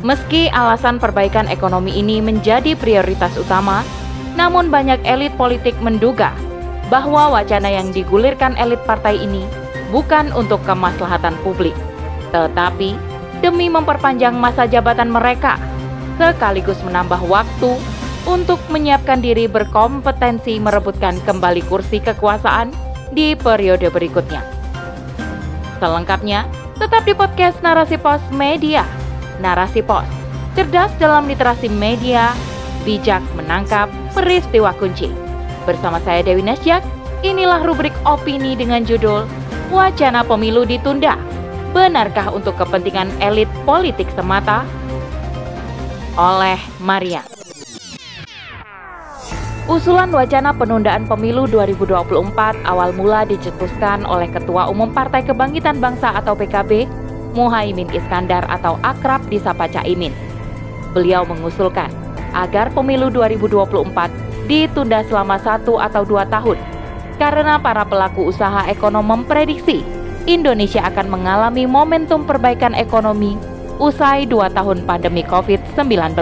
Meski alasan perbaikan ekonomi ini menjadi prioritas utama, namun banyak elit politik menduga bahwa wacana yang digulirkan elit partai ini bukan untuk kemaslahatan publik, tetapi demi memperpanjang masa jabatan mereka, sekaligus menambah waktu untuk menyiapkan diri berkompetensi merebutkan kembali kursi kekuasaan di periode berikutnya. Selengkapnya, tetap di podcast Narasi Pos Media narasi pos, cerdas dalam literasi media, bijak menangkap peristiwa kunci. Bersama saya Dewi Nasjak, inilah rubrik opini dengan judul Wacana Pemilu Ditunda. Benarkah untuk kepentingan elit politik semata? Oleh Maria. Usulan wacana penundaan pemilu 2024 awal mula dicetuskan oleh Ketua Umum Partai Kebangkitan Bangsa atau PKB Muhaimin Iskandar atau akrab disapa Caimin. Beliau mengusulkan agar pemilu 2024 ditunda selama satu atau dua tahun karena para pelaku usaha ekonom memprediksi Indonesia akan mengalami momentum perbaikan ekonomi usai dua tahun pandemi COVID-19.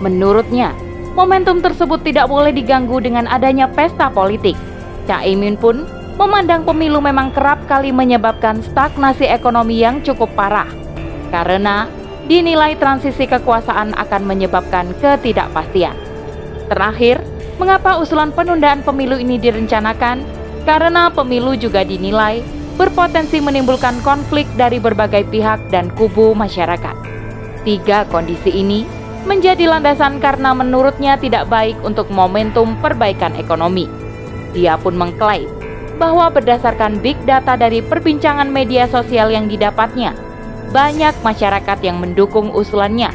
Menurutnya, momentum tersebut tidak boleh diganggu dengan adanya pesta politik. Caimin pun memandang pemilu memang kerap kali menyebabkan stagnasi ekonomi yang cukup parah. Karena dinilai transisi kekuasaan akan menyebabkan ketidakpastian. Terakhir, mengapa usulan penundaan pemilu ini direncanakan? Karena pemilu juga dinilai berpotensi menimbulkan konflik dari berbagai pihak dan kubu masyarakat. Tiga kondisi ini menjadi landasan karena menurutnya tidak baik untuk momentum perbaikan ekonomi. Dia pun mengklaim bahwa berdasarkan big data dari perbincangan media sosial yang didapatnya, banyak masyarakat yang mendukung usulannya.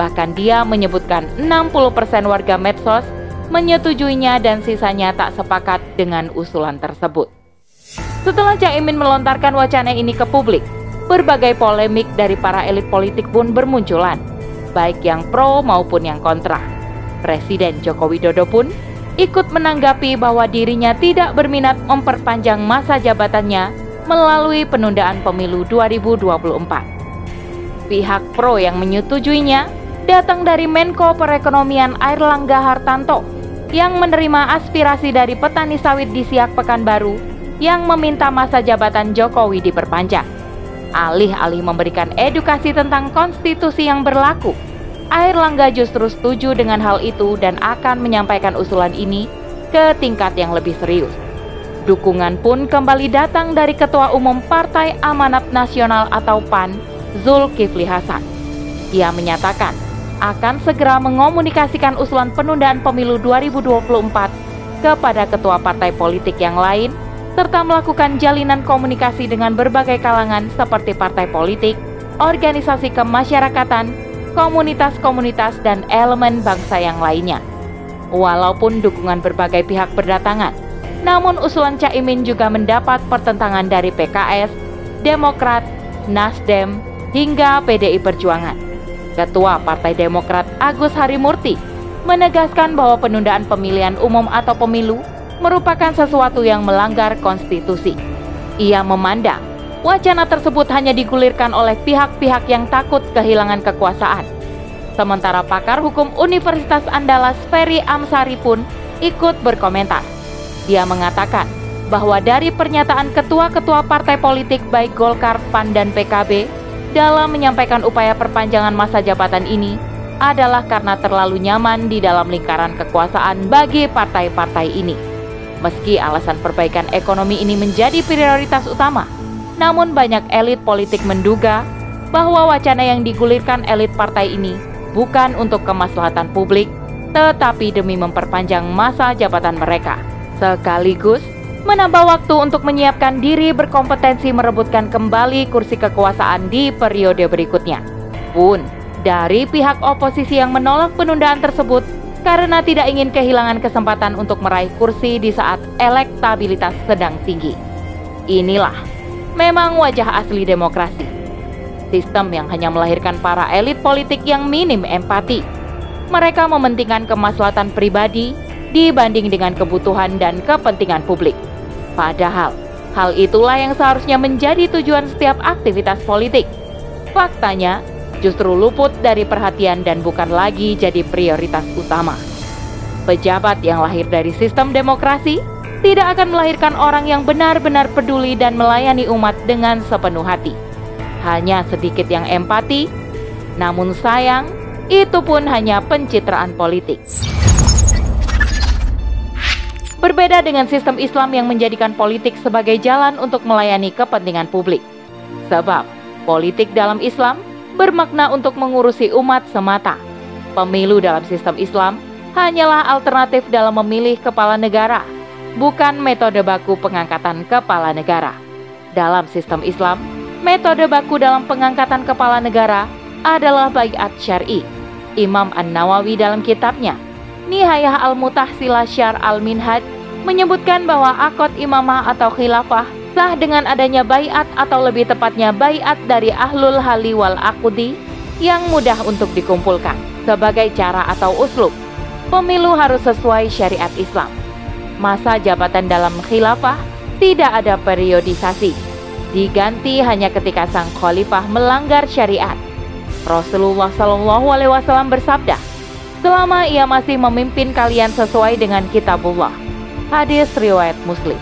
Bahkan dia menyebutkan 60% warga medsos menyetujuinya dan sisanya tak sepakat dengan usulan tersebut. Setelah Caimin melontarkan wacana ini ke publik, berbagai polemik dari para elit politik pun bermunculan, baik yang pro maupun yang kontra. Presiden Joko Widodo pun ikut menanggapi bahwa dirinya tidak berminat memperpanjang masa jabatannya melalui penundaan pemilu 2024. Pihak pro yang menyetujuinya datang dari Menko Perekonomian Airlangga Hartanto yang menerima aspirasi dari petani sawit di Siak Pekanbaru yang meminta masa jabatan Jokowi diperpanjang. Alih-alih memberikan edukasi tentang konstitusi yang berlaku, Air Langga justru setuju dengan hal itu dan akan menyampaikan usulan ini ke tingkat yang lebih serius. Dukungan pun kembali datang dari Ketua Umum Partai Amanat Nasional atau PAN, Zulkifli Hasan. Ia menyatakan akan segera mengomunikasikan usulan penundaan pemilu 2024 kepada ketua partai politik yang lain serta melakukan jalinan komunikasi dengan berbagai kalangan seperti partai politik, organisasi kemasyarakatan, komunitas-komunitas dan elemen bangsa yang lainnya. Walaupun dukungan berbagai pihak berdatangan, namun usulan Caimin juga mendapat pertentangan dari PKS, Demokrat, Nasdem, hingga PDI Perjuangan. Ketua Partai Demokrat Agus Harimurti menegaskan bahwa penundaan pemilihan umum atau pemilu merupakan sesuatu yang melanggar konstitusi. Ia memandang Wacana tersebut hanya digulirkan oleh pihak-pihak yang takut kehilangan kekuasaan. Sementara pakar hukum Universitas Andalas Ferry Amsari pun ikut berkomentar. Dia mengatakan bahwa dari pernyataan ketua-ketua partai politik baik Golkar, PAN, dan PKB dalam menyampaikan upaya perpanjangan masa jabatan ini adalah karena terlalu nyaman di dalam lingkaran kekuasaan bagi partai-partai ini. Meski alasan perbaikan ekonomi ini menjadi prioritas utama, namun banyak elit politik menduga bahwa wacana yang digulirkan elit partai ini bukan untuk kemaslahatan publik, tetapi demi memperpanjang masa jabatan mereka. Sekaligus menambah waktu untuk menyiapkan diri berkompetensi merebutkan kembali kursi kekuasaan di periode berikutnya. Pun, dari pihak oposisi yang menolak penundaan tersebut karena tidak ingin kehilangan kesempatan untuk meraih kursi di saat elektabilitas sedang tinggi. Inilah memang wajah asli demokrasi. Sistem yang hanya melahirkan para elit politik yang minim empati. Mereka mementingkan kemaslahatan pribadi dibanding dengan kebutuhan dan kepentingan publik. Padahal, hal itulah yang seharusnya menjadi tujuan setiap aktivitas politik. Faktanya, justru luput dari perhatian dan bukan lagi jadi prioritas utama. Pejabat yang lahir dari sistem demokrasi tidak akan melahirkan orang yang benar-benar peduli dan melayani umat dengan sepenuh hati. Hanya sedikit yang empati, namun sayang, itu pun hanya pencitraan politik. Berbeda dengan sistem Islam yang menjadikan politik sebagai jalan untuk melayani kepentingan publik. Sebab, politik dalam Islam bermakna untuk mengurusi umat semata. Pemilu dalam sistem Islam hanyalah alternatif dalam memilih kepala negara, bukan metode baku pengangkatan kepala negara. Dalam sistem Islam, metode baku dalam pengangkatan kepala negara adalah bayat syar'i. Imam An-Nawawi dalam kitabnya, Nihayah Al-Mutahsila Syar Al-Minhaj, menyebutkan bahwa akad imamah atau khilafah sah dengan adanya bayat atau lebih tepatnya bayat dari ahlul hali wal akudi yang mudah untuk dikumpulkan sebagai cara atau uslub pemilu harus sesuai syariat Islam. Masa jabatan dalam khilafah tidak ada periodisasi, diganti hanya ketika sang khalifah melanggar syariat. Rasulullah Shallallahu Alaihi Wasallam bersabda, selama ia masih memimpin kalian sesuai dengan kitabullah. Hadis riwayat Muslim.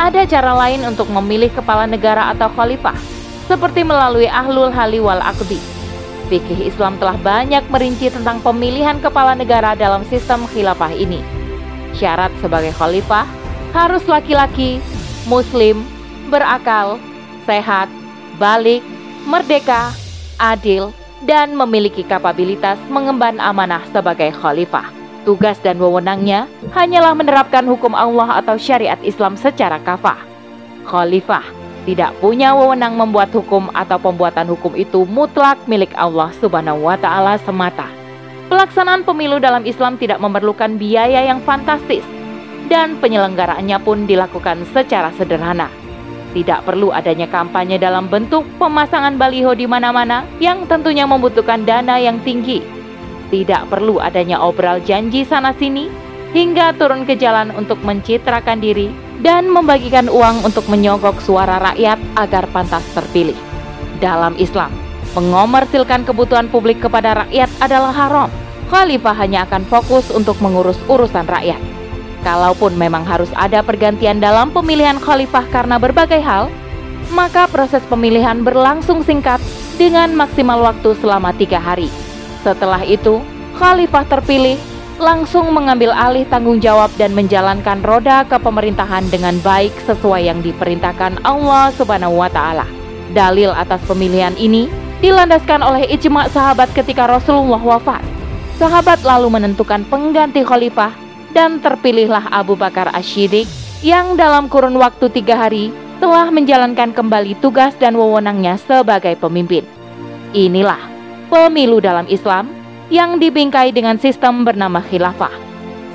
Ada cara lain untuk memilih kepala negara atau khalifah, seperti melalui ahlul hali wal akdi fikih Islam telah banyak merinci tentang pemilihan kepala negara dalam sistem khilafah ini. Syarat sebagai khalifah harus laki-laki, muslim, berakal, sehat, balik, merdeka, adil, dan memiliki kapabilitas mengemban amanah sebagai khalifah. Tugas dan wewenangnya hanyalah menerapkan hukum Allah atau syariat Islam secara kafah. Khalifah tidak punya wewenang membuat hukum atau pembuatan hukum itu mutlak milik Allah Subhanahu wa taala semata. Pelaksanaan pemilu dalam Islam tidak memerlukan biaya yang fantastis dan penyelenggaraannya pun dilakukan secara sederhana. Tidak perlu adanya kampanye dalam bentuk pemasangan baliho di mana-mana yang tentunya membutuhkan dana yang tinggi. Tidak perlu adanya obral janji sana-sini hingga turun ke jalan untuk mencitrakan diri dan membagikan uang untuk menyogok suara rakyat agar pantas terpilih. Dalam Islam, mengomersilkan kebutuhan publik kepada rakyat adalah haram. Khalifah hanya akan fokus untuk mengurus urusan rakyat. Kalaupun memang harus ada pergantian dalam pemilihan khalifah karena berbagai hal, maka proses pemilihan berlangsung singkat dengan maksimal waktu selama tiga hari. Setelah itu, khalifah terpilih langsung mengambil alih tanggung jawab dan menjalankan roda kepemerintahan dengan baik sesuai yang diperintahkan Allah Subhanahu wa taala. Dalil atas pemilihan ini dilandaskan oleh ijma sahabat ketika Rasulullah wafat. Sahabat lalu menentukan pengganti khalifah dan terpilihlah Abu Bakar Ashidik yang dalam kurun waktu tiga hari telah menjalankan kembali tugas dan wewenangnya sebagai pemimpin. Inilah pemilu dalam Islam yang dibingkai dengan sistem bernama khilafah,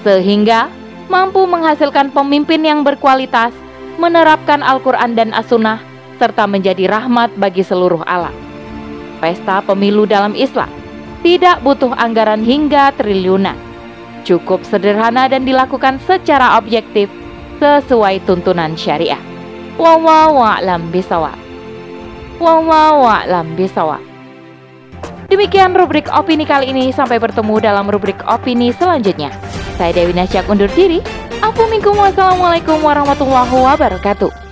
sehingga mampu menghasilkan pemimpin yang berkualitas, menerapkan Al-Quran dan As-Sunnah, serta menjadi rahmat bagi seluruh alam. Pesta pemilu dalam Islam tidak butuh anggaran hingga triliunan. Cukup sederhana dan dilakukan secara objektif sesuai tuntunan syariah. Wallahu a'lam bisawab. Wallahu bisawab. Demikian rubrik opini kali ini. Sampai bertemu dalam rubrik opini selanjutnya. Saya Dewi Nasyak undur diri. Assalamualaikum warahmatullahi wabarakatuh.